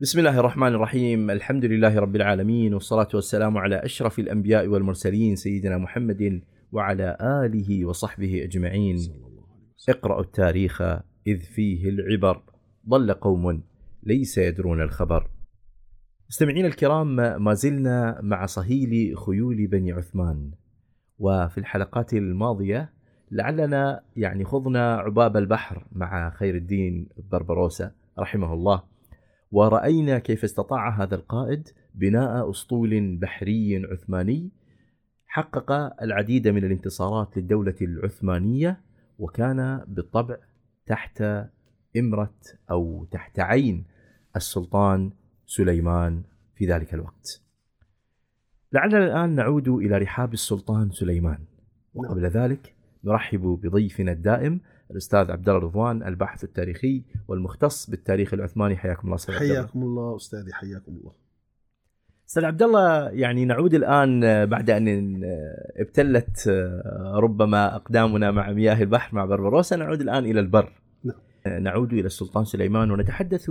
بسم الله الرحمن الرحيم. الحمد لله رب العالمين والصلاة والسلام على أشرف الأنبياء والمرسلين سيدنا محمد وعلى آله وصحبه أجمعين. اقرأوا التاريخ إذ فيه العبر. ضل قوم ليس يدرون الخبر. مستمعينا الكرام ما زلنا مع صهيل خيول بني عثمان. وفي الحلقات الماضية لعلنا يعني خضنا عباب البحر مع خير الدين بربروسا رحمه الله. ورأينا كيف استطاع هذا القائد بناء أسطول بحري عثماني حقق العديد من الانتصارات للدولة العثمانية وكان بالطبع تحت إمرة أو تحت عين السلطان سليمان في ذلك الوقت. لعلنا الآن نعود إلى رحاب السلطان سليمان وقبل ذلك نرحب بضيفنا الدائم الأستاذ عبد الله رضوان الباحث التاريخي والمختص بالتاريخ العثماني حياكم الله أستاذ حياكم الله أستاذي حياكم الله أستاذ عبد الله يعني نعود الآن بعد أن ابتلت ربما أقدامنا مع مياه البحر مع بربروسا نعود الآن إلى البر نعم. نعود إلى السلطان سليمان ونتحدث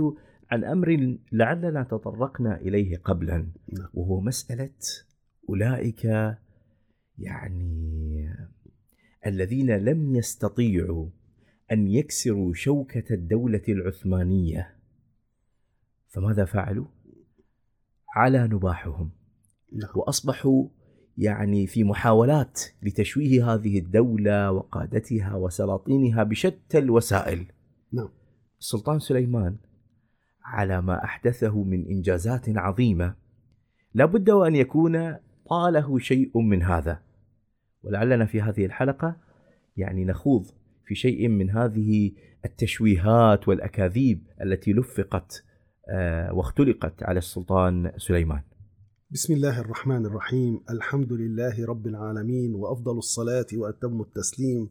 عن أمر لعلنا تطرقنا إليه قبلا نعم. وهو مسألة أولئك يعني الذين لم يستطيعوا أن يكسروا شوكة الدولة العثمانية فماذا فعلوا؟ على نباحهم نعم. وأصبحوا يعني في محاولات لتشويه هذه الدولة وقادتها وسلاطينها بشتى الوسائل. نعم. السلطان سليمان على ما أحدثه من إنجازات عظيمة لابد وأن يكون طاله شيء من هذا. ولعلنا في هذه الحلقة يعني نخوض في شيء من هذه التشويهات والأكاذيب التي لفقت واختلقت على السلطان سليمان. بسم الله الرحمن الرحيم، الحمد لله رب العالمين وأفضل الصلاة وأتم التسليم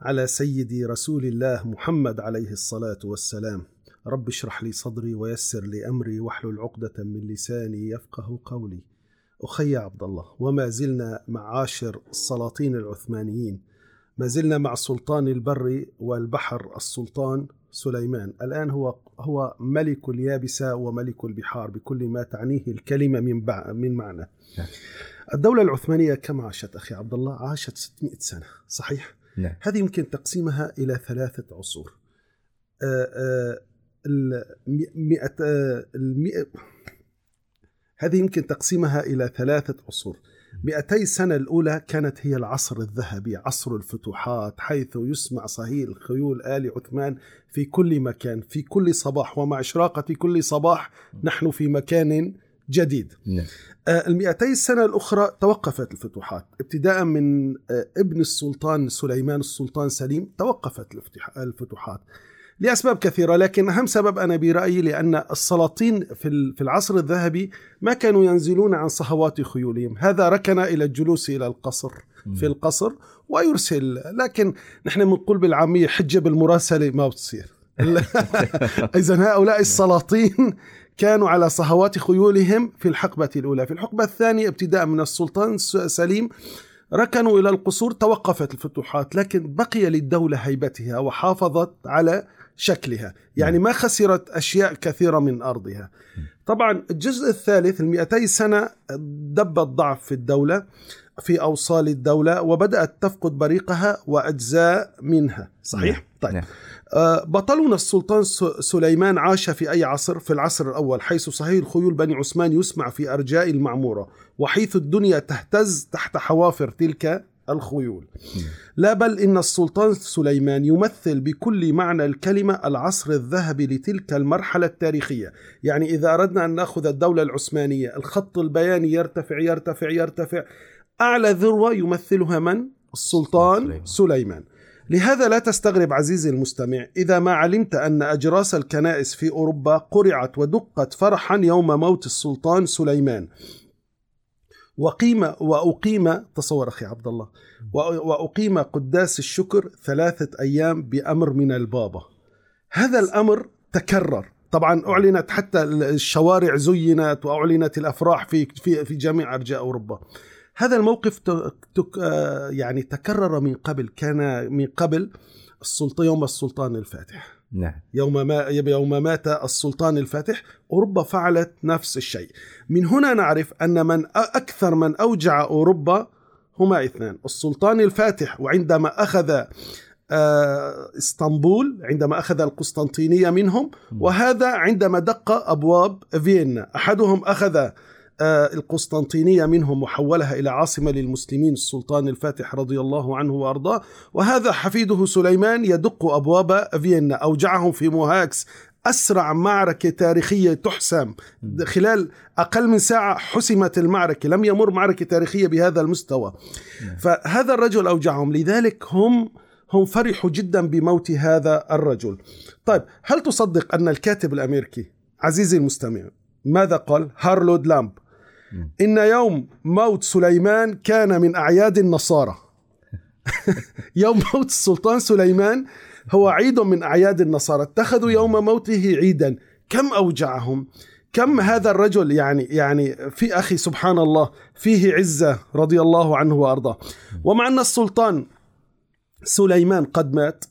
على سيدي رسول الله محمد عليه الصلاة والسلام. رب اشرح لي صدري ويسر لي أمري واحلل عقدة من لساني يفقه قولي. أخي عبد الله وما زلنا مع عاشر السلاطين العثمانيين ما زلنا مع سلطان البر والبحر السلطان سليمان. الآن هو هو ملك اليابسة وملك البحار بكل ما تعنيه الكلمة من من معنى. نعم. الدولة العثمانية كم عاشت أخي عبد الله؟ عاشت 600 سنة صحيح؟ نعم. هذه يمكن تقسيمها إلى ثلاثة عصور. المئة المئة هذه يمكن تقسيمها إلى ثلاثة عصور. 200 سنة الأولى كانت هي العصر الذهبي عصر الفتوحات حيث يسمع صهيل خيول آل عثمان في كل مكان في كل صباح ومع إشراقة كل صباح نحن في مكان جديد. نعم. المئتي السنة الأخرى توقفت الفتوحات. ابتداء من ابن السلطان سليمان السلطان سليم توقفت الفتوحات. لأسباب كثيرة لكن أهم سبب أنا برأيي لأن السلاطين في في العصر الذهبي ما كانوا ينزلون عن صهوات خيولهم، هذا ركن إلى الجلوس إلى القصر في القصر ويرسل. لكن نحن بنقول بالعامية حجة بالمراسلة ما بتصير. اذا هؤلاء السلاطين كانوا على صهوات خيولهم في الحقبة الأولى، في الحقبة الثانية ابتداء من السلطان سليم ركنوا إلى القصور توقفت الفتوحات لكن بقي للدولة هيبتها وحافظت على شكلها. يعني ما خسرت أشياء كثيرة من أرضها. طبعا الجزء الثالث المئتي سنة دب الضعف في الدولة في أوصال الدولة وبدأت تفقد بريقها وأجزاء منها. صحيح؟ طيب. نعم. بطلنا السلطان سليمان عاش في أي عصر؟ في العصر الأول حيث صهيل خيول بني عثمان يسمع في أرجاء المعمورة وحيث الدنيا تهتز تحت حوافر تلك الخيول. لا بل إن السلطان سليمان يمثل بكل معنى الكلمة العصر الذهبي لتلك المرحلة التاريخية. يعني إذا أردنا أن نأخذ الدولة العثمانية الخط البياني يرتفع يرتفع يرتفع. أعلى ذروة يمثلها من؟ السلطان سليمان. سليمان. لهذا لا تستغرب عزيزي المستمع إذا ما علمت أن أجراس الكنائس في أوروبا قرعت ودقت فرحا يوم موت السلطان سليمان. وقيم وأقيم تصور أخي عبد الله وأقيم قداس الشكر ثلاثة أيام بأمر من البابا. هذا الأمر تكرر. طبعا أعلنت حتى الشوارع زينت وأعلنت الأفراح في في في جميع أرجاء أوروبا. هذا الموقف تك يعني تكرر من قبل كان من قبل السلطان يوم السلطان الفاتح. نعم. يوم ما يوم مات السلطان الفاتح أوروبا فعلت نفس الشيء. من هنا نعرف أن من أكثر من أوجع أوروبا هما اثنان. السلطان الفاتح وعندما أخذ آه، إسطنبول عندما أخذ القسطنطينية منهم وهذا عندما دق أبواب فيينا. أحدهم أخذ آه، القسطنطينية منهم وحولها إلى عاصمة للمسلمين السلطان الفاتح رضي الله عنه وأرضاه. وهذا حفيده سليمان يدق أبواب فيينا أوجعهم في موهاكس أسرع معركة تاريخية تحسم. خلال أقل من ساعة حسمت المعركة لم يمر معركة تاريخية بهذا المستوى. فهذا الرجل أوجعهم لذلك هم هم فرحوا جدا بموت هذا الرجل. طيب هل تصدق أن الكاتب الأمريكي عزيزي المستمع ماذا قال؟ هارلود لامب. إن يوم موت سليمان كان من أعياد النصارى. يوم موت السلطان سليمان هو عيد من أعياد النصارى. اتخذوا يوم موته عيدا. كم أوجعهم؟ كم هذا الرجل يعني يعني في أخي سبحان الله فيه عزة رضي الله عنه وأرضاه. ومع أن السلطان سليمان قد مات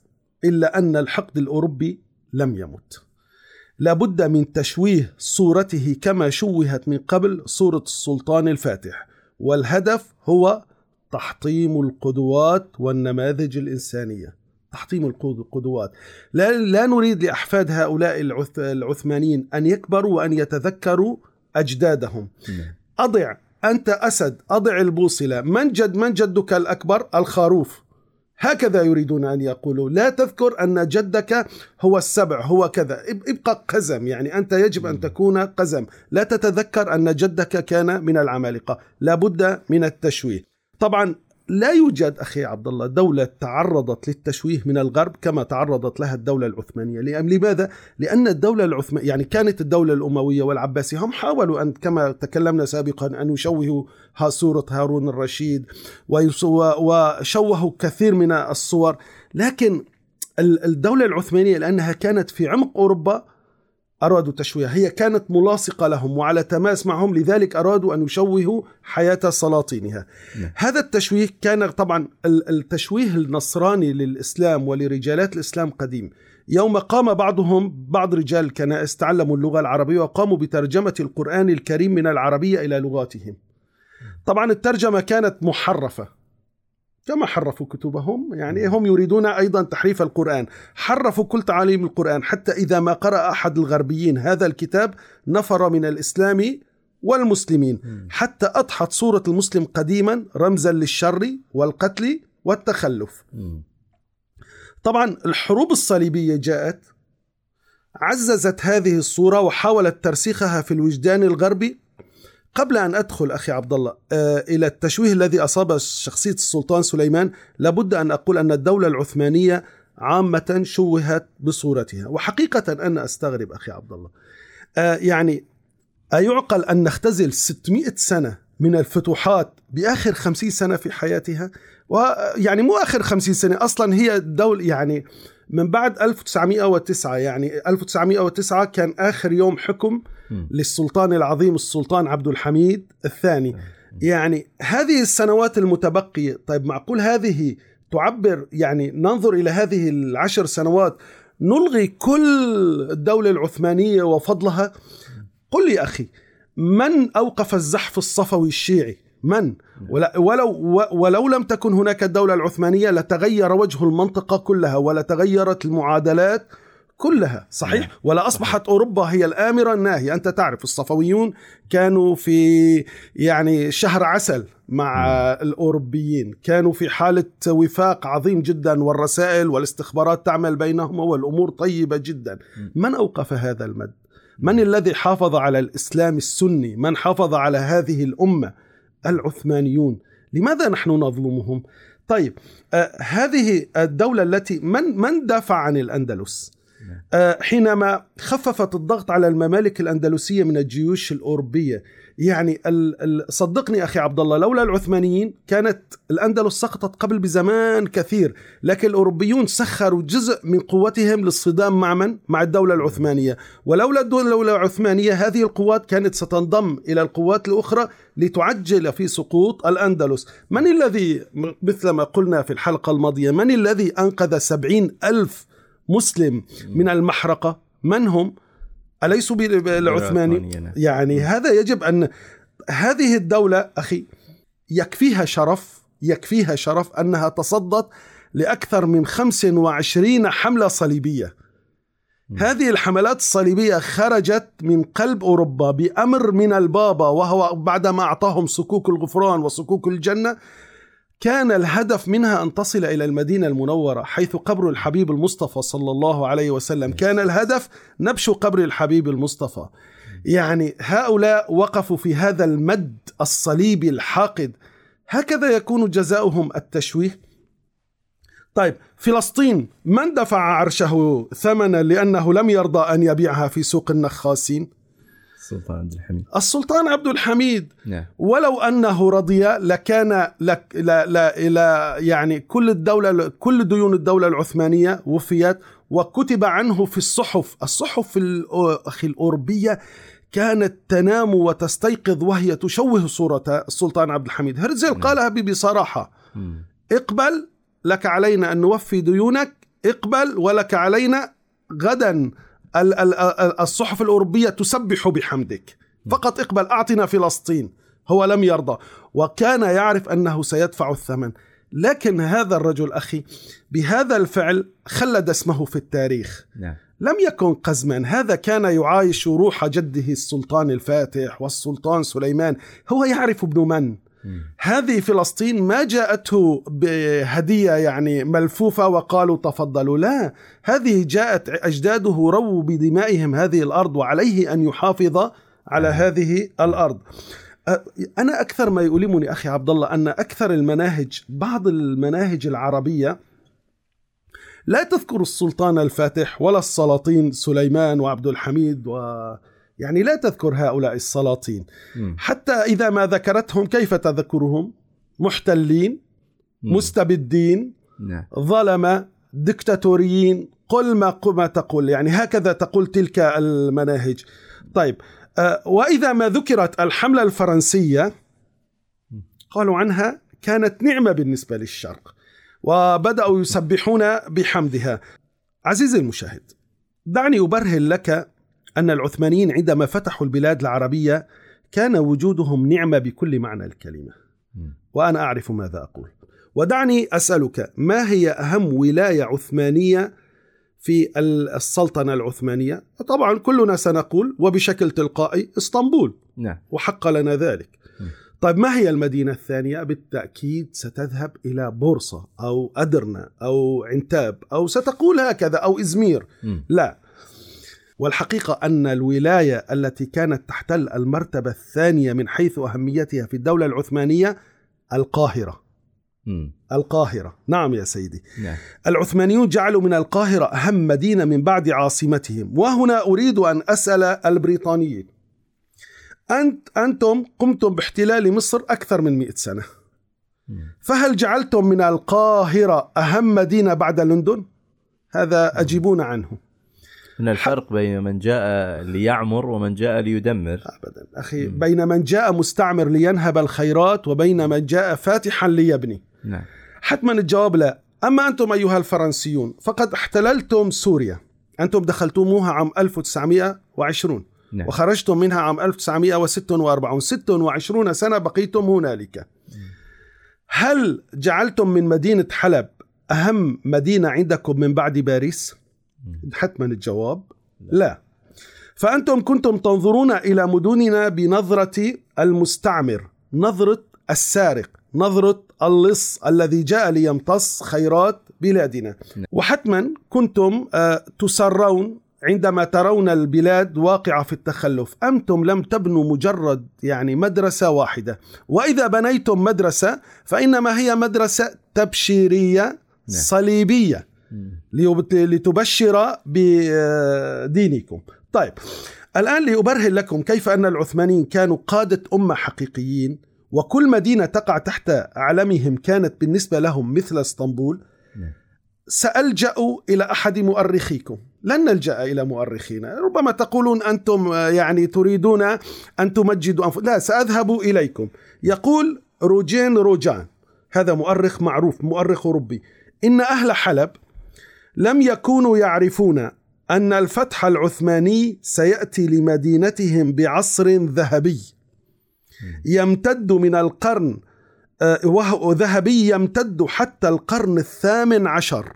إلا أن الحقد الأوروبي لم يمت. لابد من تشويه صورته كما شوهت من قبل صورة السلطان الفاتح. والهدف هو تحطيم القدوات والنماذج الإنسانية. تحطيم القدوات. لا, لا نريد لأحفاد هؤلاء العثمانيين أن يكبروا وأن يتذكروا أجدادهم. نعم. أضع أنت أسد أضع البوصلة. من جد من جدك الأكبر؟ الخروف. هكذا يريدون أن يقولوا. لا تذكر أن جدك هو السبع هو كذا. ابقى قزم يعني أنت يجب أن تكون قزم. لا تتذكر أن جدك كان من العمالقة. لابد من التشويه. طبعا لا يوجد أخي عبد الله دولة تعرضت للتشويه من الغرب كما تعرضت لها الدولة العثمانية، لماذا؟ لأن الدولة العثمانيه يعني كانت الدولة الأموية والعباسية هم حاولوا ان كما تكلمنا سابقا أن يشوهوا صورة هارون الرشيد وشوهوا كثير من الصور، لكن الدولة العثمانية لأنها كانت في عمق أوروبا أرادوا تشويه هي كانت ملاصقة لهم وعلى تماس معهم لذلك أرادوا أن يشوهوا حياة سلاطينها. نعم. هذا التشويه كان طبعا التشويه النصراني للإسلام ولرجالات الإسلام قديم. يوم قام بعضهم بعض رجال الكنائس تعلموا اللغة العربية وقاموا بترجمة القرآن الكريم من العربية إلى لغاتهم. طبعا الترجمة كانت محرفة. كما حرفوا كتبهم. يعني هم يريدون أيضا تحريف القرآن. حرفوا كل تعاليم القرآن. حتى إذا ما قرأ أحد الغربيين هذا الكتاب نفر من الإسلام والمسلمين. حتى أضحت صوره المسلم قديما رمزا للشر والقتل والتخلف. طبعا الحروب الصليبية جاءت عززت هذه الصورة وحاولت ترسيخها في الوجدان الغربي. قبل أن أدخل أخي عبد الله آه، إلى التشويه الذي أصاب شخصية السلطان سليمان لابد أن أقول أن الدولة العثمانية عامة شوهت بصورتها. وحقيقة أنا أستغرب أخي عبد الله آه، يعني أيعقل أن نختزل 600 سنة من الفتوحات بآخر 50 سنة في حياتها؟ ويعني مو آخر 50 سنة أصلا هي الدولة يعني من بعد 1909 يعني 1909 كان آخر يوم حكم للسلطان العظيم السلطان عبد الحميد الثاني. يعني هذه السنوات المتبقية طيب معقول هذه تعبر يعني ننظر إلى هذه العشر سنوات نلغي كل الدولة العثمانية وفضلها؟ قل لي أخي من أوقف الزحف الصفوي الشيعي؟ من؟ ولو ولو لم تكن هناك الدولة العثمانية لتغير وجه المنطقة كلها ولتغيرت المعادلات كلها صحيح؟ نعم. ولا أصبحت أوروبا هي الآمرة؟ الناهية أنت تعرف الصفويون كانوا في يعني شهر عسل مع نعم. الأوروبيين كانوا في حالة وفاق عظيم جدا والرسائل والاستخبارات تعمل بينهم والأمور طيبة جدا. من أوقف هذا المد؟ من الذي حافظ على الإسلام السني؟ من حافظ على هذه الأمة العثمانيون؟ لماذا نحن نظلمهم؟ طيب آه هذه الدولة التي من من دافع عن الأندلس؟ حينما خففت الضغط على الممالك الأندلسية من الجيوش الأوروبية. يعني صدقني أخي عبد الله لولا العثمانيين كانت الأندلس سقطت قبل بزمان كثير لكن الأوروبيون سخروا جزء من قوتهم للصدام مع من؟ مع الدولة العثمانية. ولولا الدولة العثمانية هذه القوات كانت ستنضم إلى القوات الأخرى لتعجل في سقوط الأندلس. من الذي مثل ما قلنا في الحلقة الماضية من الذي أنقذ سبعين ألف مسلم من المحرقة من هم؟ أليسوا بالعثماني. يعني هذا يجب أن هذه الدولة أخي يكفيها شرف يكفيها شرف أنها تصدت لأكثر من 25 حملة صليبية. هذه الحملات الصليبية خرجت من قلب أوروبا بأمر من البابا وهو بعدما أعطاهم صكوك الغفران وصكوك الجنة كان الهدف منها أن تصل إلى المدينة المنورة حيث قبر الحبيب المصطفى صلى الله عليه وسلم. كان الهدف نبش قبر الحبيب المصطفى. يعني هؤلاء وقفوا في هذا المد الصليبي الحاقد. هكذا يكون جزاؤهم التشويه. طيب فلسطين من دفع عرشه ثمنا لأنه لم يرضى أن يبيعها في سوق النخاسين؟ السلطان عبد الحميد. السلطان عبد الحميد. نعم. ولو أنه رضي لكان لك لا لا إلى يعني كل الدولة كل ديون الدولة العثمانية وفيت وكتب عنه في الصحف، الصحف الأو- أخي الأوروبية كانت تنام وتستيقظ وهي تشوه صورة السلطان عبد الحميد، هرتزل قالها بصراحه مم. اقبل لك علينا أن نوفي ديونك اقبل ولك علينا غدا. الصحف الأوروبية تسبح بحمدك. فقط اقبل أعطنا فلسطين. هو لم يرضى. وكان يعرف أنه سيدفع الثمن. لكن هذا الرجل أخي بهذا الفعل خلد اسمه في التاريخ. نعم. لم يكن قزما. هذا كان يعايش روح جده السلطان الفاتح والسلطان سليمان. هو يعرف ابن من. هذه فلسطين ما جاءته بهدية يعني ملفوفة وقالوا تفضلوا. لا هذه جاءت أجداده رووا بدمائهم هذه الأرض وعليه أن يحافظ على هذه الأرض. أنا أكثر ما يؤلمني أخي عبد الله أن أكثر المناهج بعض المناهج العربية لا تذكر السلطان الفاتح ولا السلاطين سليمان وعبد الحميد و يعني لا تذكر هؤلاء السلاطين. حتى إذا ما ذكرتهم كيف تذكرهم؟ محتلين مم. مستبدين نعم. ظلمة دكتاتوريين قل ما ما تقول. يعني هكذا تقول تلك المناهج. طيب آه، وإذا ما ذكرت الحملة الفرنسية قالوا عنها كانت نعمة بالنسبة للشرق وبدأوا يسبحون بحمدها. عزيزي المشاهد دعني أبرهن لك أن العثمانيين عندما فتحوا البلاد العربية كان وجودهم نعمة بكل معنى الكلمة. وأنا أعرف ماذا أقول ودعني أسألك ما هي أهم ولاية عثمانية في السلطنة العثمانية طبعا كلنا سنقول وبشكل تلقائي إسطنبول نعم وحق لنا ذلك. طيب ما هي المدينة الثانية؟ بالتأكيد ستذهب إلى بورصة أو أدرنة أو عنتاب أو ستقول هكذا أو إزمير. لا والحقيقة أن الولاية التي كانت تحتل المرتبة الثانية من حيث أهميتها في الدولة العثمانية القاهرة. مم. القاهرة. نعم يا سيدي. نعم. العثمانيون جعلوا من القاهرة أهم مدينة من بعد عاصمتهم. وهنا أريد أن أسأل البريطانيين. أنت أنتم قمتم باحتلال مصر أكثر من مئة سنة. فهل جعلتم من القاهرة أهم مدينة بعد لندن؟ هذا أجيبون عنه. من الفرق بين من جاء ليعمر ومن جاء ليدمر. أبدا. أخي مم. بين من جاء مستعمر لينهب الخيرات وبين من جاء فاتحا ليبني. نعم. حتما الجواب لا. أما أنتم أيها الفرنسيون فقد احتللتم سوريا. أنتم دخلتموها عام 1920 نعم. وخرجتم منها عام 1946 26 سنة بقيتم هنالك هل جعلتم من مدينة حلب أهم مدينة عندكم من بعد باريس؟ حتما الجواب لا. فأنتم كنتم تنظرون إلى مدننا بنظرة المستعمر نظرة السارق نظرة اللص الذي جاء ليمتص خيرات بلادنا. نعم. وحتما كنتم آه، تسرون عندما ترون البلاد واقعة في التخلف. أنتم لم تبنوا مجرد يعني مدرسة واحدة. وإذا بنيتم مدرسة فإنما هي مدرسة تبشيرية صليبية. مم. ليبت- لتبشر بدينكم. طيب الآن لأبرهن لكم كيف أن العثمانيين كانوا قادة أمة حقيقيين وكل مدينة تقع تحت علمهم كانت بالنسبة لهم مثل إسطنبول. نعم. سألجأ إلى أحد مؤرخيكم. لن نلجأ إلى مؤرخينا. ربما تقولون أنتم يعني تريدون أن تمجدوا أنفسكم لا سأذهب إليكم. يقول روجين روجان هذا مؤرخ معروف مؤرخ أوروبي إن أهل حلب لم يكونوا يعرفون أن الفتح العثماني سيأتي لمدينتهم بعصر ذهبي. يمتد من القرن آه، وهو ذهبي يمتد حتى القرن الثامن عشر.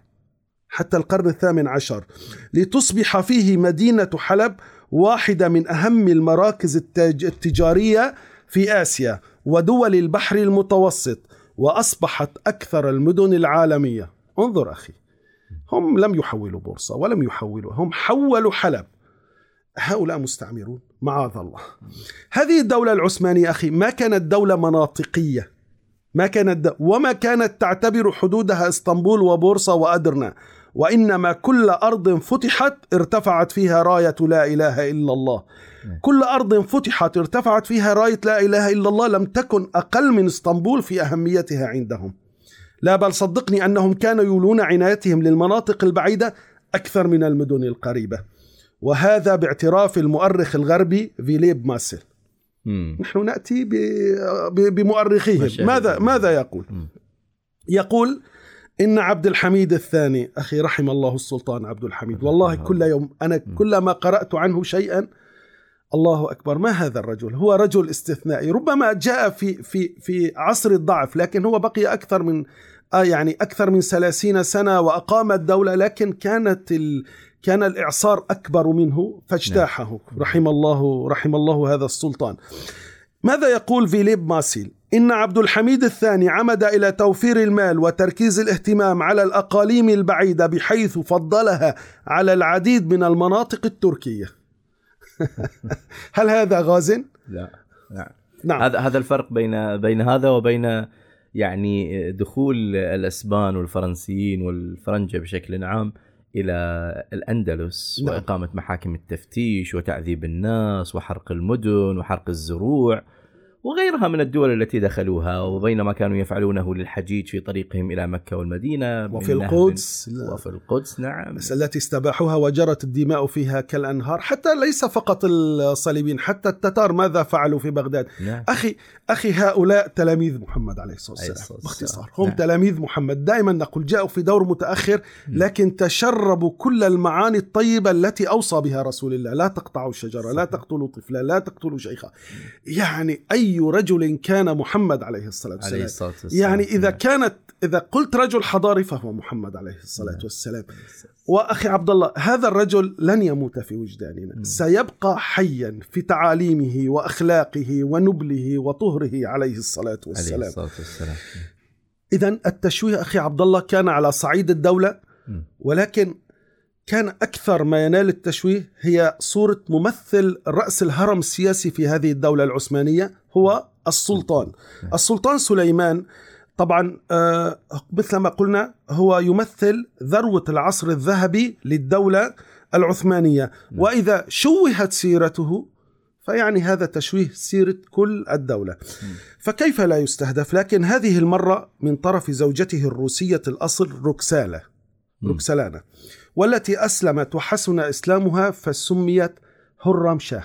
حتى القرن الثامن عشر. لتصبح فيه مدينة حلب واحدة من أهم المراكز التجارية في آسيا ودول البحر المتوسط وأصبحت أكثر المدن العالمية. انظر أخي. هم لم يحولوا بورصة ولم يحولوا هم حولوا حلب. هؤلاء مستعمرون معاذ الله. هذه الدولة العثمانية أخي ما كانت دولة مناطقية. ما كانت. وما كانت تعتبر حدودها إسطنبول وبورصة وأدرنا. وإنما كل أرض فتحت ارتفعت فيها راية لا إله إلا الله. كل أرض فتحت ارتفعت فيها راية لا إله إلا الله لم تكن أقل من إسطنبول في أهميتها عندهم. لا بل صدقني أنهم كانوا يولون عنايتهم للمناطق البعيدة أكثر من المدن القريبة وهذا باعتراف المؤرخ الغربي فيليب ماسل مم. نحن ب- بمؤرخيهم. ماذا ماذا يقول مم. يقول إن عبد الحميد الثاني أخي رحم الله السلطان عبد الحميد والله كل يوم أنا كلما قرأت عنه شيئا الله أكبر ما هذا الرجل؟ هو رجل استثنائي. ربما جاء في في في عصر الضعف لكن هو بقي أكثر من آه يعني أكثر من 30 سنة وأقام الدولة لكن كانت ال كان الإعصار أكبر منه فاجتاحه. رحم الله رحم الله هذا السلطان. ماذا يقول فيليب ماسيل؟ إن عبد الحميد الثاني عمد إلى توفير المال وتركيز الاهتمام على الأقاليم البعيدة بحيث فضلها على العديد من المناطق التركية. هل هذا غاز؟ لا نعم نعم هذا هذا الفرق بين بين هذا وبين يعني دخول الأسبان والفرنسيين والفرنجة بشكل عام إلى الأندلس نعم. وإقامة محاكم التفتيش وتعذيب الناس وحرق المدن وحرق الزروع وغيرها من الدول التي دخلوها وبينما كانوا يفعلونه للحجيج في طريقهم إلى مكة والمدينة من وفي القدس. وفي القدس نعم. بس التي استباحوها وجرت الدماء فيها كالأنهار حتى ليس فقط الصليبيين حتى التتار ماذا فعلوا في بغداد؟ نعم. أخي أخي هؤلاء تلاميذ محمد عليه الصلاة والسلام. باختصار. هم نعم. تلاميذ محمد. دائما نقول جاءوا في دور متأخر لكن تشربوا كل المعاني الطيبة التي أوصى بها رسول الله. لا تقطعوا شجرة لا تقتلوا طفلا لا تقتلوا شيخا. يعني أي رجل كان محمد عليه الصلاة عليه والسلام الصلاة والسلام يعني إذا نعم. كانت إذا قلت رجل حضاري فهو محمد عليه الصلاة نعم. والسلام وأخي عبد الله هذا الرجل لن يموت في وجداننا مم. سيبقى حيا في تعاليمه وأخلاقه ونبله وطهره عليه الصلاة عليه والسلام الصلاة والسلام اذا التشويه أخي عبد الله كان على صعيد الدولة مم. ولكن كان أكثر ما ينال التشويه هي صورة ممثل رأس الهرم السياسي في هذه الدولة العثمانية هو السلطان. السلطان سليمان طبعا آه، مثل ما قلنا هو يمثل ذروة العصر الذهبي للدولة العثمانية. نعم. وإذا شوهت سيرته فيعني هذا تشويه سيرة كل الدولة. فكيف لا يستهدف؟ لكن هذه المرة من طرف زوجته الروسية الأصل روكسالا مم. روكسلانا والتي أسلمت وحسن إسلامها فسميت هرم شاه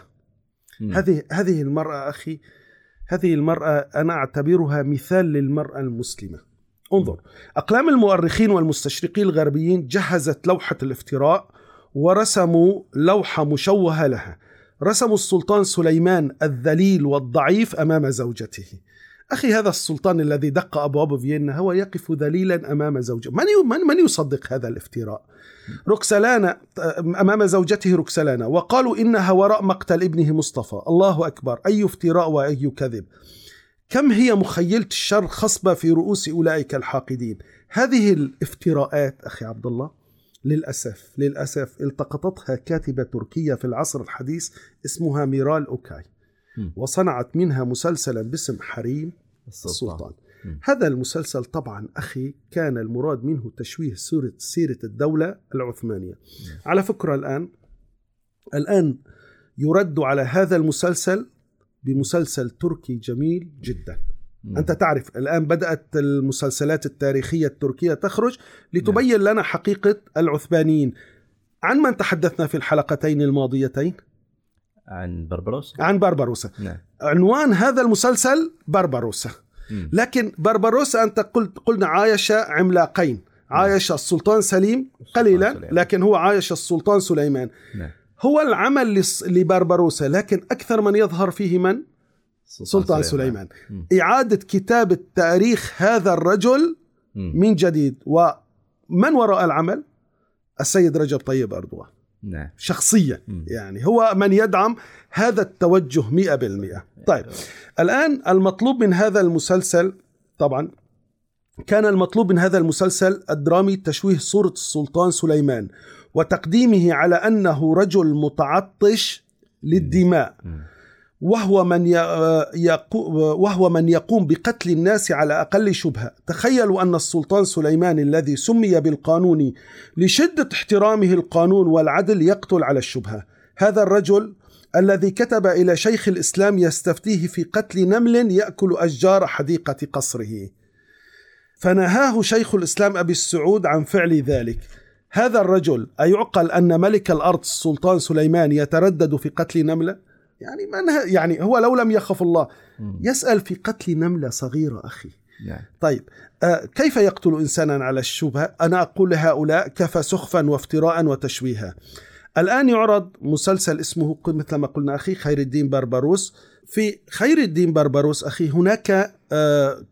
مم. هذه هذه المرأة أخي هذه المرأة أنا أعتبرها مثال للمرأة المسلمة. انظر أقلام المؤرخين والمستشرقين الغربيين جهزت لوحة الافتراء ورسموا لوحة مشوهة لها. رسموا السلطان سليمان الذليل والضعيف أمام زوجته. أخي هذا السلطان الذي دق أبواب فيينا هو يقف ذليلا أمام زوجته من, من, من يصدق هذا الافتراء؟ روكسلانا أمام زوجته روكسلانا وقالوا إنها وراء مقتل ابنه مصطفى. الله أكبر أي افتراء وأي كذب. كم هي مخيلة الشر خصبة في رؤوس أولئك الحاقدين؟ هذه الافتراءات أخي عبد الله للأسف للأسف التقطتها كاتبة تركية في العصر الحديث اسمها ميرال أوكاي. وصنعت منها مسلسلا باسم حريم السلطان. مم. هذا المسلسل طبعا أخي كان المراد منه تشويه سورة سيرة الدولة العثمانية. على فكرة الآن الآن يرد على هذا المسلسل بمسلسل تركي جميل جدا. مم. أنت تعرف الآن بدأت المسلسلات التاريخية التركية تخرج لتبين لنا حقيقة العثمانيين. عن من تحدثنا في الحلقتين الماضيتين؟ عن بربروس عن بربروسا نعم عنوان هذا المسلسل بربروسا مم. لكن بربروسا أنت قلت قلنا عايش عملاقين عايش السلطان سليم قليلا سليمان. لكن هو عايش السلطان سليمان نعم هو العمل لبربروسا لكن أكثر من يظهر فيه من؟ سلطان سليمان مم. إعادة كتابة تاريخ هذا الرجل مم. من جديد ومن وراء العمل؟ السيد رجب طيب أردوغان نعم. شخصيا مم. يعني هو من يدعم هذا التوجه مئة بالمئة. طيب الآن المطلوب من هذا المسلسل طبعا كان المطلوب من هذا المسلسل الدرامي تشويه صورة السلطان سليمان وتقديمه على أنه رجل متعطش للدماء. مم. وهو من وهو من يقوم بقتل الناس على أقل شبهة، تخيلوا أن السلطان سليمان الذي سمي بالقانون لشدة احترامه القانون والعدل يقتل على الشبهة، هذا الرجل الذي كتب إلى شيخ الإسلام يستفتيه في قتل نمل يأكل أشجار حديقة قصره. فنهاه شيخ الإسلام أبي السعود عن فعل ذلك. هذا الرجل أيعقل أن ملك الأرض السلطان سليمان يتردد في قتل نملة؟ يعني من ه- يعني هو لو لم يخف الله. يسأل في قتل نملة صغيرة أخي. نعم. طيب آه كيف يقتل إنسانا على الشبهة؟ أنا أقول لهؤلاء كفى سخفا وافتراء وتشويها. الآن يعرض مسلسل اسمه مثل ما قلنا أخي خير الدين بربروس في خير الدين بربروس أخي هناك آه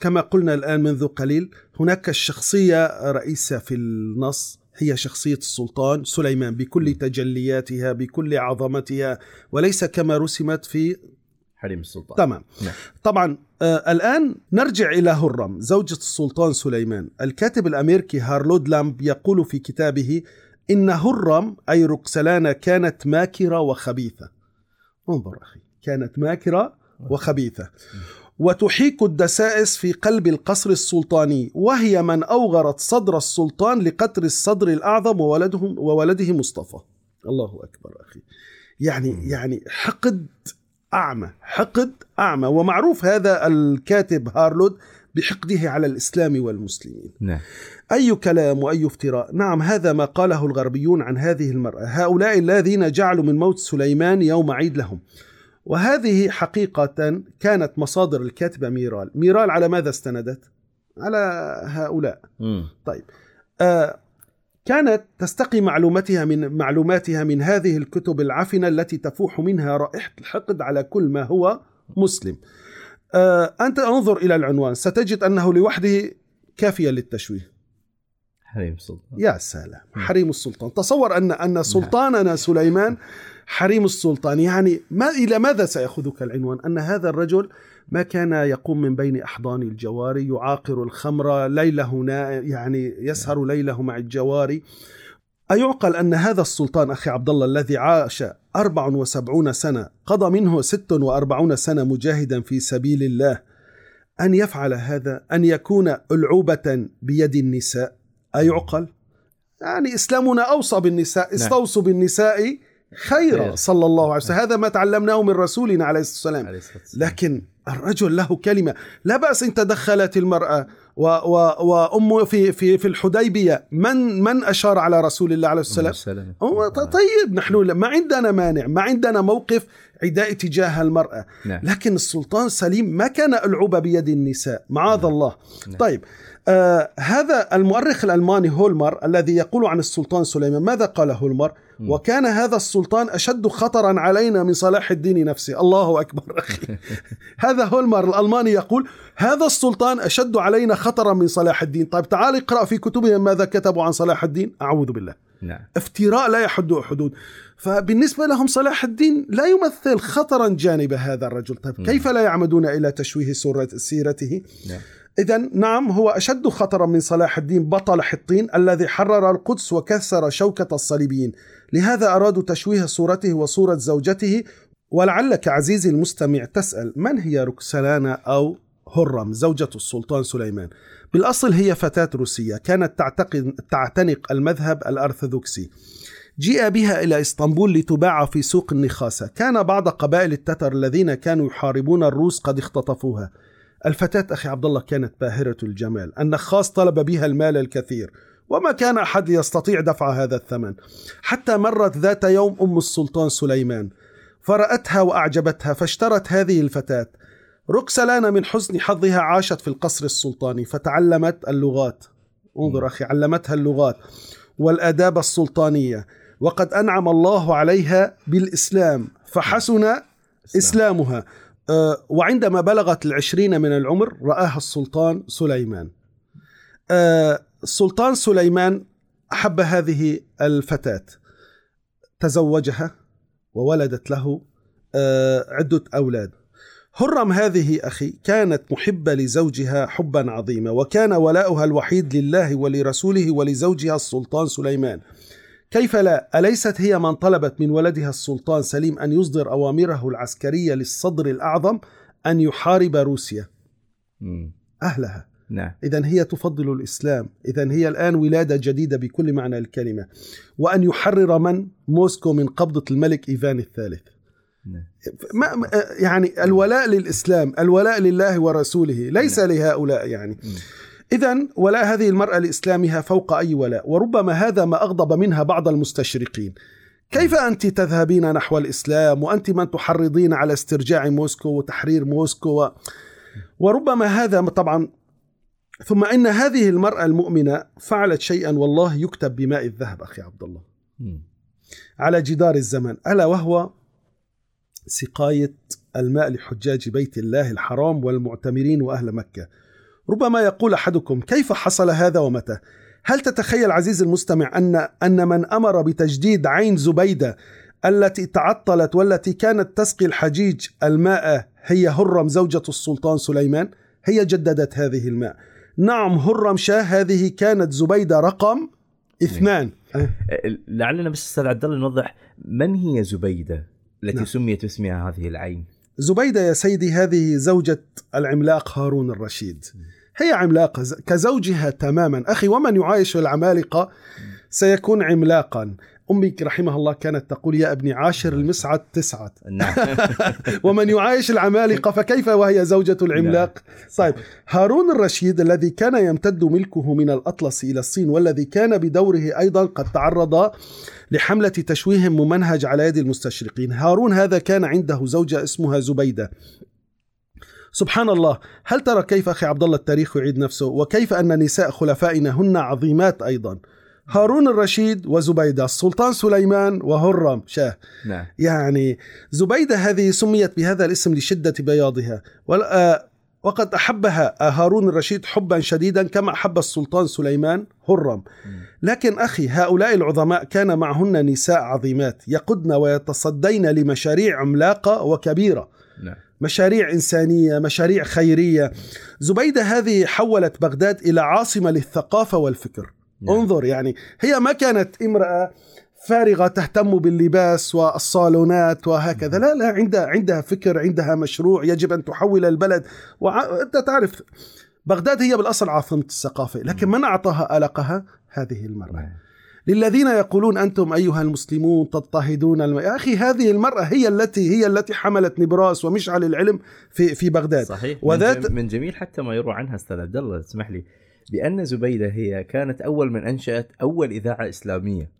كما قلنا الآن منذ قليل هناك الشخصية رئيسة في النص هي شخصية السلطان سليمان بكل تجلياتها بكل عظمتها وليس كما رسمت في حريم السلطان. تمام. نعم. طبعا آه الآن نرجع إلى هرم زوجة السلطان سليمان. الكاتب الأمريكي هارلود لامب يقول في كتابه إن هرم أي ركسلانة كانت ماكرة وخبيثة. انظر أخي كانت ماكرة وخبيثة. وتحيك الدسائس في قلب القصر السلطاني وهي من أوغرت صدر السلطان لقتل الصدر الأعظم وولدهم وولده مصطفى. الله أكبر أخي. يعني يعني حقد أعمى حقد أعمى. ومعروف هذا الكاتب هارلود بحقده على الإسلام والمسلمين. نعم. أي كلام وأي افتراء؟ نعم هذا ما قاله الغربيون عن هذه المرأة. هؤلاء الذين جعلوا من موت سليمان يوم عيد لهم. وهذه حقيقة كانت مصادر الكاتبة ميرال. ميرال على ماذا استندت؟ على هؤلاء. مم. طيب. آه كانت تستقي معلوماتها من معلوماتها من هذه الكتب العفنة التي تفوح منها رائحة الحقد على كل ما هو مسلم. آه أنت أنظر إلى العنوان. ستجد أنه لوحده كافيا للتشويه. حريم السلطان. يا سلام. حريم السلطان. تصور أن أن سلطاننا سليمان حريم السلطان. يعني ما إلى ماذا سيأخذك العنوان؟ أن هذا الرجل ما كان يقوم من بين أحضان الجواري يعاقر الخمر ليله نا يعني يسهر ليله مع الجواري. أيعقل أن هذا السلطان أخي عبد الله الذي عاش 74 سنة قضى منه 46 سنة مجاهدا في سبيل الله أن يفعل هذا أن يكون ألعوبة بيد النساء. أيعقل؟ يعني إسلامنا أوصى بالنساء استوصوا بالنساء خيرا خير. صلى الله عليه وسلم. هذا ما تعلمناه من رسولنا عليه الصلاة والسلام. لكن الرجل له كلمة. لا بأس إن تدخلت المرأة و و وأمه في في في الحديبية. من من أشار على رسول الله عليه الصلاة والسلام؟ طيب نحن ما عندنا مانع ما عندنا موقف عداء تجاه المرأة. نعم. لكن السلطان سليم ما كان ألعوبة بيد النساء. معاذ الله. نعم. طيب آه هذا المؤرخ الألماني هولمر الذي يقول عن السلطان سليمان ماذا قال هولمر؟ مم. وكان هذا السلطان أشد خطرا علينا من صلاح الدين نفسه. الله أكبر أخي. هذا هولمر الألماني يقول هذا السلطان أشد علينا خطرا من صلاح الدين. طيب تعال اقرأ في كتبهم ماذا كتبوا عن صلاح الدين. أعوذ بالله. نعم. افتراء لا يحد حدود. فبالنسبة لهم صلاح الدين لا يمثل خطرا جانب هذا الرجل. طيب مم. كيف لا يعمدون إلى تشويه سورة سيرته؟ نعم. إذا نعم هو أشد خطرا من صلاح الدين بطل حطين الذي حرر القدس وكسر شوكة الصليبيين. لهذا أرادوا تشويه صورته وصورة زوجته. ولعلك عزيزي المستمع تسأل من هي روكسلانا أو هرم؟ زوجة السلطان سليمان. بالأصل هي فتاة روسية كانت تعتقد تعتنق المذهب الأرثوذكسي. جيء بها إلى إسطنبول لتباع في سوق النخاسة. كان بعض قبائل التتر الذين كانوا يحاربون الروس قد اختطفوها. الفتاة أخي عبد الله كانت باهرة الجمال. النخاس طلب بها المال الكثير وما كان أحد يستطيع دفع هذا الثمن. حتى مرت ذات يوم أم السلطان سليمان. فرأتها وأعجبتها فاشترت هذه الفتاة. روكسلانا من حسن حظها عاشت في القصر السلطاني فتعلمت اللغات. انظر أخي علمتها اللغات والآداب السلطانية. وقد أنعم الله عليها بالإسلام فحسن إسلامها. آه، وعندما بلغت العشرين من العمر رآها السلطان سليمان. آه، السلطان سليمان أحب هذه الفتاة. تزوجها وولدت له آه، عدة أولاد. هرم هذه أخي كانت محبة لزوجها حبا عظيما وكان ولاؤها الوحيد لله ولرسوله ولزوجها السلطان سليمان. كيف لا؟ أليست هي من طلبت من ولدها السلطان سليم أن يصدر أوامره العسكرية للصدر الأعظم أن يحارب روسيا. أهلها. نعم. إذا هي تفضل الإسلام. إذا هي الآن ولادة جديدة بكل معنى الكلمة. وأن يحرر من؟ موسكو من قبضة الملك إيفان الثالث. نعم. ما يعني الولاء للإسلام الولاء لله ورسوله ليس لهؤلاء يعني. إذا ولاء هذه المرأة لإسلامها فوق أي ولاء وربما هذا ما أغضب منها بعض المستشرقين. كيف أنت تذهبين نحو الإسلام؟ وأنت من تحرضين على استرجاع موسكو وتحرير موسكو؟ و... وربما هذا طبعا ثم إن هذه المرأة المؤمنة فعلت شيئا والله يكتب بماء الذهب أخي عبد الله. على جدار الزمن. ألا وهو سقاية الماء لحجاج بيت الله الحرام والمعتمرين وأهل مكة. ربما يقول أحدكم كيف حصل هذا ومتى؟ هل تتخيل عزيزي المستمع أن أن من أمر بتجديد عين زبيدة التي تعطلت والتي كانت تسقي الحجيج الماء هي هرم زوجة السلطان سليمان؟ هي جددت هذه الماء. نعم هرم شاه هذه كانت زبيدة رقم اثنان. أه، لعلنا بس أستاذ عبد الله نوضح من هي زبيدة التي نعم. سميت باسمها هذه العين؟ زبيدة يا سيدي هذه زوجة العملاق هارون الرشيد. هي عملاقة كزوجها تماما. أخي ومن يعايش العمالقة؟ سيكون عملاقا. أمك رحمها الله كانت تقول يا ابني عاشر المسعد تسعد نعم. ومن يعايش العمالقة فكيف وهي زوجة العملاق؟ طيب هارون الرشيد الذي كان يمتد ملكه من الأطلس إلى الصين والذي كان بدوره أيضا قد تعرض لحملة تشويه ممنهج على يد المستشرقين. هارون هذا كان عنده زوجة اسمها زبيدة. سبحان الله هل ترى كيف أخي عبد الله التاريخ يعيد نفسه؟ وكيف أن نساء خلفائنا هن عظيمات أيضا؟ هارون الرشيد وزبيدة السلطان سليمان وهرم. شاه نعم. يعني زبيدة هذه سميت بهذا الاسم لشدة بياضها. آه، وقد أحبها هارون الرشيد حبا شديدا كما أحب السلطان سليمان هرم. لكن أخي هؤلاء العظماء كان معهن نساء عظيمات يقودن ويتصدين لمشاريع عملاقة وكبيرة. نعم. مشاريع إنسانية مشاريع خيرية. زبيدة هذه حولت بغداد إلى عاصمة للثقافة والفكر. نعم. انظر يعني هي ما كانت امرأة فارغة تهتم باللباس والصالونات وهكذا. لا لا عندها عندها فكر عندها مشروع يجب أن تحول البلد. وأنت تعرف بغداد هي بالأصل عاصمة الثقافة لكن من أعطاها ألقها؟ هذه المرأة. نعم. للذين يقولون أنتم أيها المسلمون تضطهدون الم... يا أخي هذه المرأة هي التي هي التي حملت نبراس ومشعل العلم في في بغداد. صحيح. وذات- من, جم... من جميل حتى ما يروى عنها أستاذ عبد الله اسمح لي. بأن زبيدة هي كانت أول من أنشأت أول إذاعة إسلامية.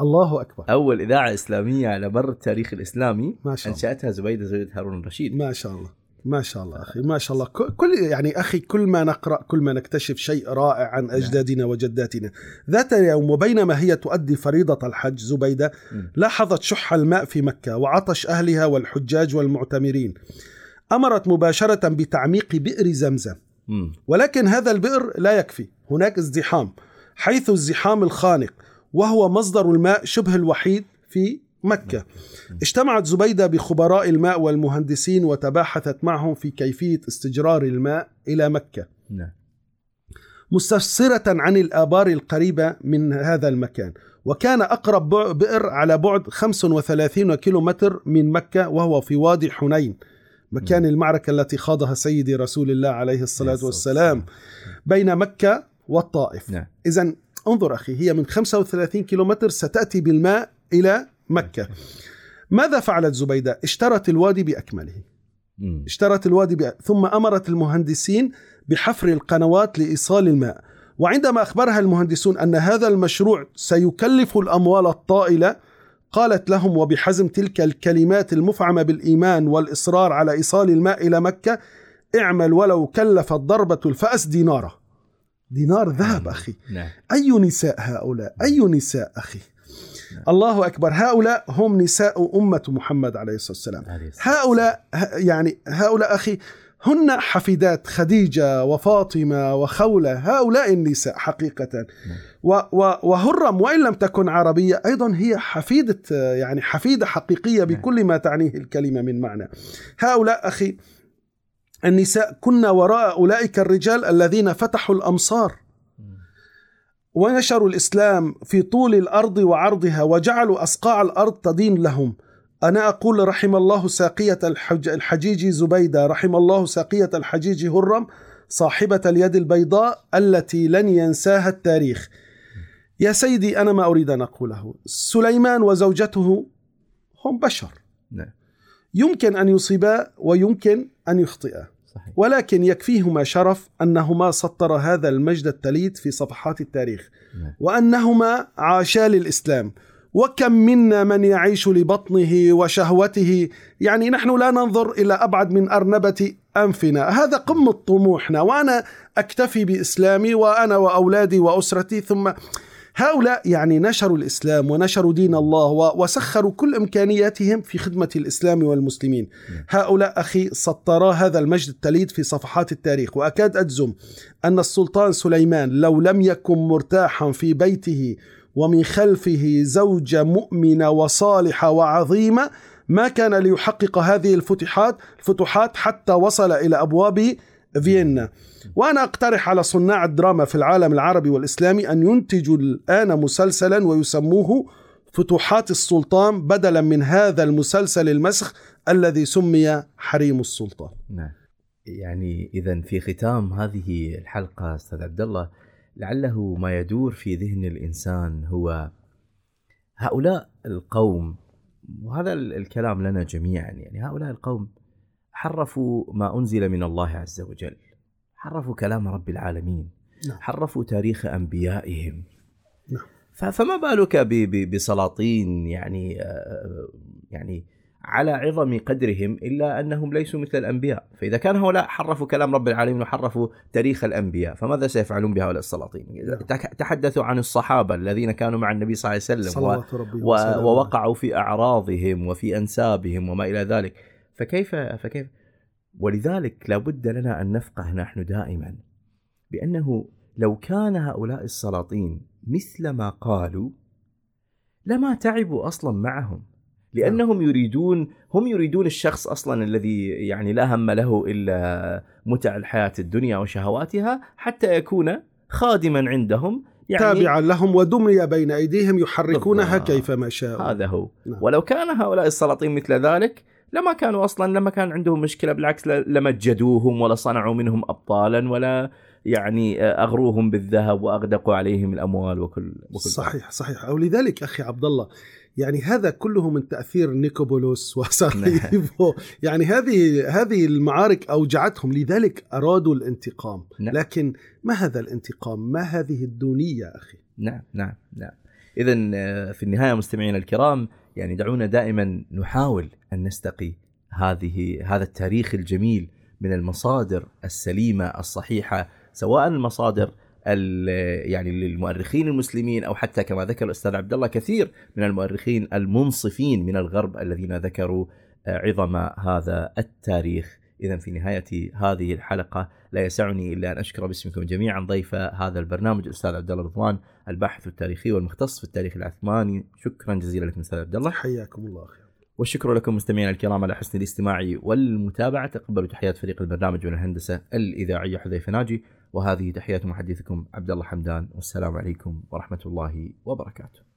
الله أكبر. أول إذاعة إسلامية على مر التاريخ الإسلامي ما شاء الله. أنشأتها زبيدة زوجة هارون الرشيد. ما شاء الله. ما شاء الله أخي. ما شاء الله. كل يعني أخي كل ما نقرأ كل ما نكتشف شيء رائع عن أجدادنا وجداتنا. ذات يوم وبينما هي تؤدي فريضة الحج زبيدة. لاحظت شح الماء في مكة وعطش أهلها والحجاج والمعتمرين. أمرت مباشرة بتعميق بئر زمزم. ولكن هذا البئر لا يكفي. هناك ازدحام حيث الزحام الخانق وهو مصدر الماء شبه الوحيد في مكة. اجتمعت زبيدة بخبراء الماء والمهندسين وتباحثت معهم في كيفية استجرار الماء إلى مكة. نعم. مستفسرة عن الآبار القريبة من هذا المكان. وكان أقرب بئر على بعد 35 كيلومتر من مكة وهو في وادي حنين. مكان المعركة التي خاضها سيدي رسول الله عليه الصلاة والسلام بين مكة والطائف. نعم. إذا انظر أخي هي من 35 كيلومتر ستأتي بالماء إلى مكة. ماذا فعلت زبيدة؟ اشترت الوادي بأكمله. اشترت الوادي بأ... ثم أمرت المهندسين بحفر القنوات لإيصال الماء. وعندما أخبرها المهندسون أن هذا المشروع سيكلف الأموال الطائلة قالت لهم وبحزم تلك الكلمات المفعمة بالإيمان والإصرار على إيصال الماء إلى مكة اعمل ولو كلفت ضربة الفأس دينارا. دينار ذهب نعم. أخي. نعم. أي نساء هؤلاء؟ أي نساء أخي؟ نعم. الله أكبر. هؤلاء هم نساء أمة محمد عليه الصلاة والسلام. هؤلاء يعني هؤلاء أخي هن حفيدات خديجة وفاطمة وخولة هؤلاء النساء حقيقة. و و وهرم وإن لم تكن عربية أيضا هي حفيدة يعني حفيدة حقيقية بكل ما تعنيه الكلمة من معنى. هؤلاء أخي النساء كن وراء أولئك الرجال الذين فتحوا الأمصار. ونشروا الإسلام في طول الأرض وعرضها وجعلوا أصقاع الأرض تدين لهم. أنا أقول رحم الله ساقية الحج الحجيج زبيدة رحم الله ساقية الحجيج هرم صاحبة اليد البيضاء التي لن ينساها التاريخ. يا سيدي أنا ما أريد أن أقوله. سليمان وزوجته هم بشر. نعم. يمكن أن يصيبا ويمكن أن يخطئا. ولكن يكفيهما شرف أنهما سطر هذا المجد التليد في صفحات التاريخ. نعم. وأنهما عاشا للإسلام. وكم منا من يعيش لبطنه وشهوته. يعني نحن لا ننظر إلى أبعد من أرنبة أنفنا. هذا قمة طموحنا وأنا أكتفي بإسلامي وأنا وأولادي وأسرتي. ثم هؤلاء يعني نشروا الإسلام ونشروا دين الله وسخروا كل إمكانياتهم في خدمة الإسلام والمسلمين. هؤلاء أخي سطرا هذا المجد التليد في صفحات التاريخ. وأكاد أجزم أن السلطان سليمان لو لم يكن مرتاحا في بيته ومن خلفه زوجة مؤمنة وصالحة وعظيمة ما كان ليحقق هذه الفتوحات الفتوحات حتى وصل إلى أبواب فيينا. وأنا أقترح على صناع الدراما في العالم العربي والإسلامي أن ينتجوا الآن مسلسلا ويسموه فتوحات السلطان بدلا من هذا المسلسل المسخ الذي سمي حريم السلطان. نعم. يعني اذا في ختام هذه الحلقة أستاذ عبد الله لعله ما يدور في ذهن الإنسان هو هؤلاء القوم وهذا ال- الكلام لنا جميعا يعني هؤلاء القوم حرفوا ما أنزل من الله عز وجل حرفوا كلام رب العالمين نعم. حرفوا تاريخ أنبيائهم نعم. فما بالك بسلاطين يعني آه، يعني على عظم قدرهم إلا أنهم ليسوا مثل الأنبياء، فإذا كان هؤلاء حرفوا كلام رب العالمين وحرفوا تاريخ الأنبياء، فماذا سيفعلون بهؤلاء السلاطين؟ نعم. تحدثوا عن الصحابة الذين كانوا مع النبي صلى الله عليه وسلم و- و- ووقعوا في أعراضهم وفي أنسابهم وما إلى ذلك، فكيف فكيف؟ ولذلك لابد لنا أن نفقه نحن دائما بأنه لو كان هؤلاء السلاطين مثل ما قالوا لما تعبوا أصلا معهم. لأنهم يريدون هم يريدون الشخص أصلا الذي يعني لا هم له إلا متع الحياة الدنيا وشهواتها حتى يكون خادما عندهم يعني تابعا لهم ودمي بين أيديهم يحركونها بالضبط. كيفما شاءوا هذا هو نعم. ولو كان هؤلاء السلاطين مثل ذلك لما كانوا أصلا لما كان عندهم مشكلة بالعكس لمجدوهم ولا صنعوا منهم ابطالا ولا يعني أغروهم بالذهب وأغدقوا عليهم الأموال وكل وكل صحيح صحيح أو لذلك أخي عبد الله يعني هذا كله من تأثير نيكوبولوس وسراييفو يعني هذه هذه المعارك أوجعتهم لذلك أرادوا الانتقام. نعم. لكن ما هذا الانتقام؟ ما هذه الدونية أخي؟ نعم نعم نعم. اذا في النهاية مستمعينا الكرام يعني دعونا دائما نحاول أن نستقي هذه هذا التاريخ الجميل من المصادر السليمة الصحيحة سواء المصادر ال- يعني للمؤرخين المسلمين أو حتى كما ذكر الأستاذ عبد الله كثير من المؤرخين المنصفين من الغرب الذين ذكروا آه، عظم هذا التاريخ. اذا في نهاية هذه الحلقة لا يسعني إلا أن أشكر باسمكم جميعا ضيف هذا البرنامج الأستاذ عبد الله رضوان الباحث التاريخي والمختص في التاريخ العثماني. شكرا جزيلا لكم أستاذ عبد الله. حياكم الله أخي والشكر لكم مستمعينا الكرام على حسن الاستماع والمتابعة. تقبلوا تحيات فريق البرنامج من الهندسة الإذاعية حذيفة ناجي. وهذه تحيات محدثكم عبد الله حمدان والسلام عليكم ورحمة الله وبركاته.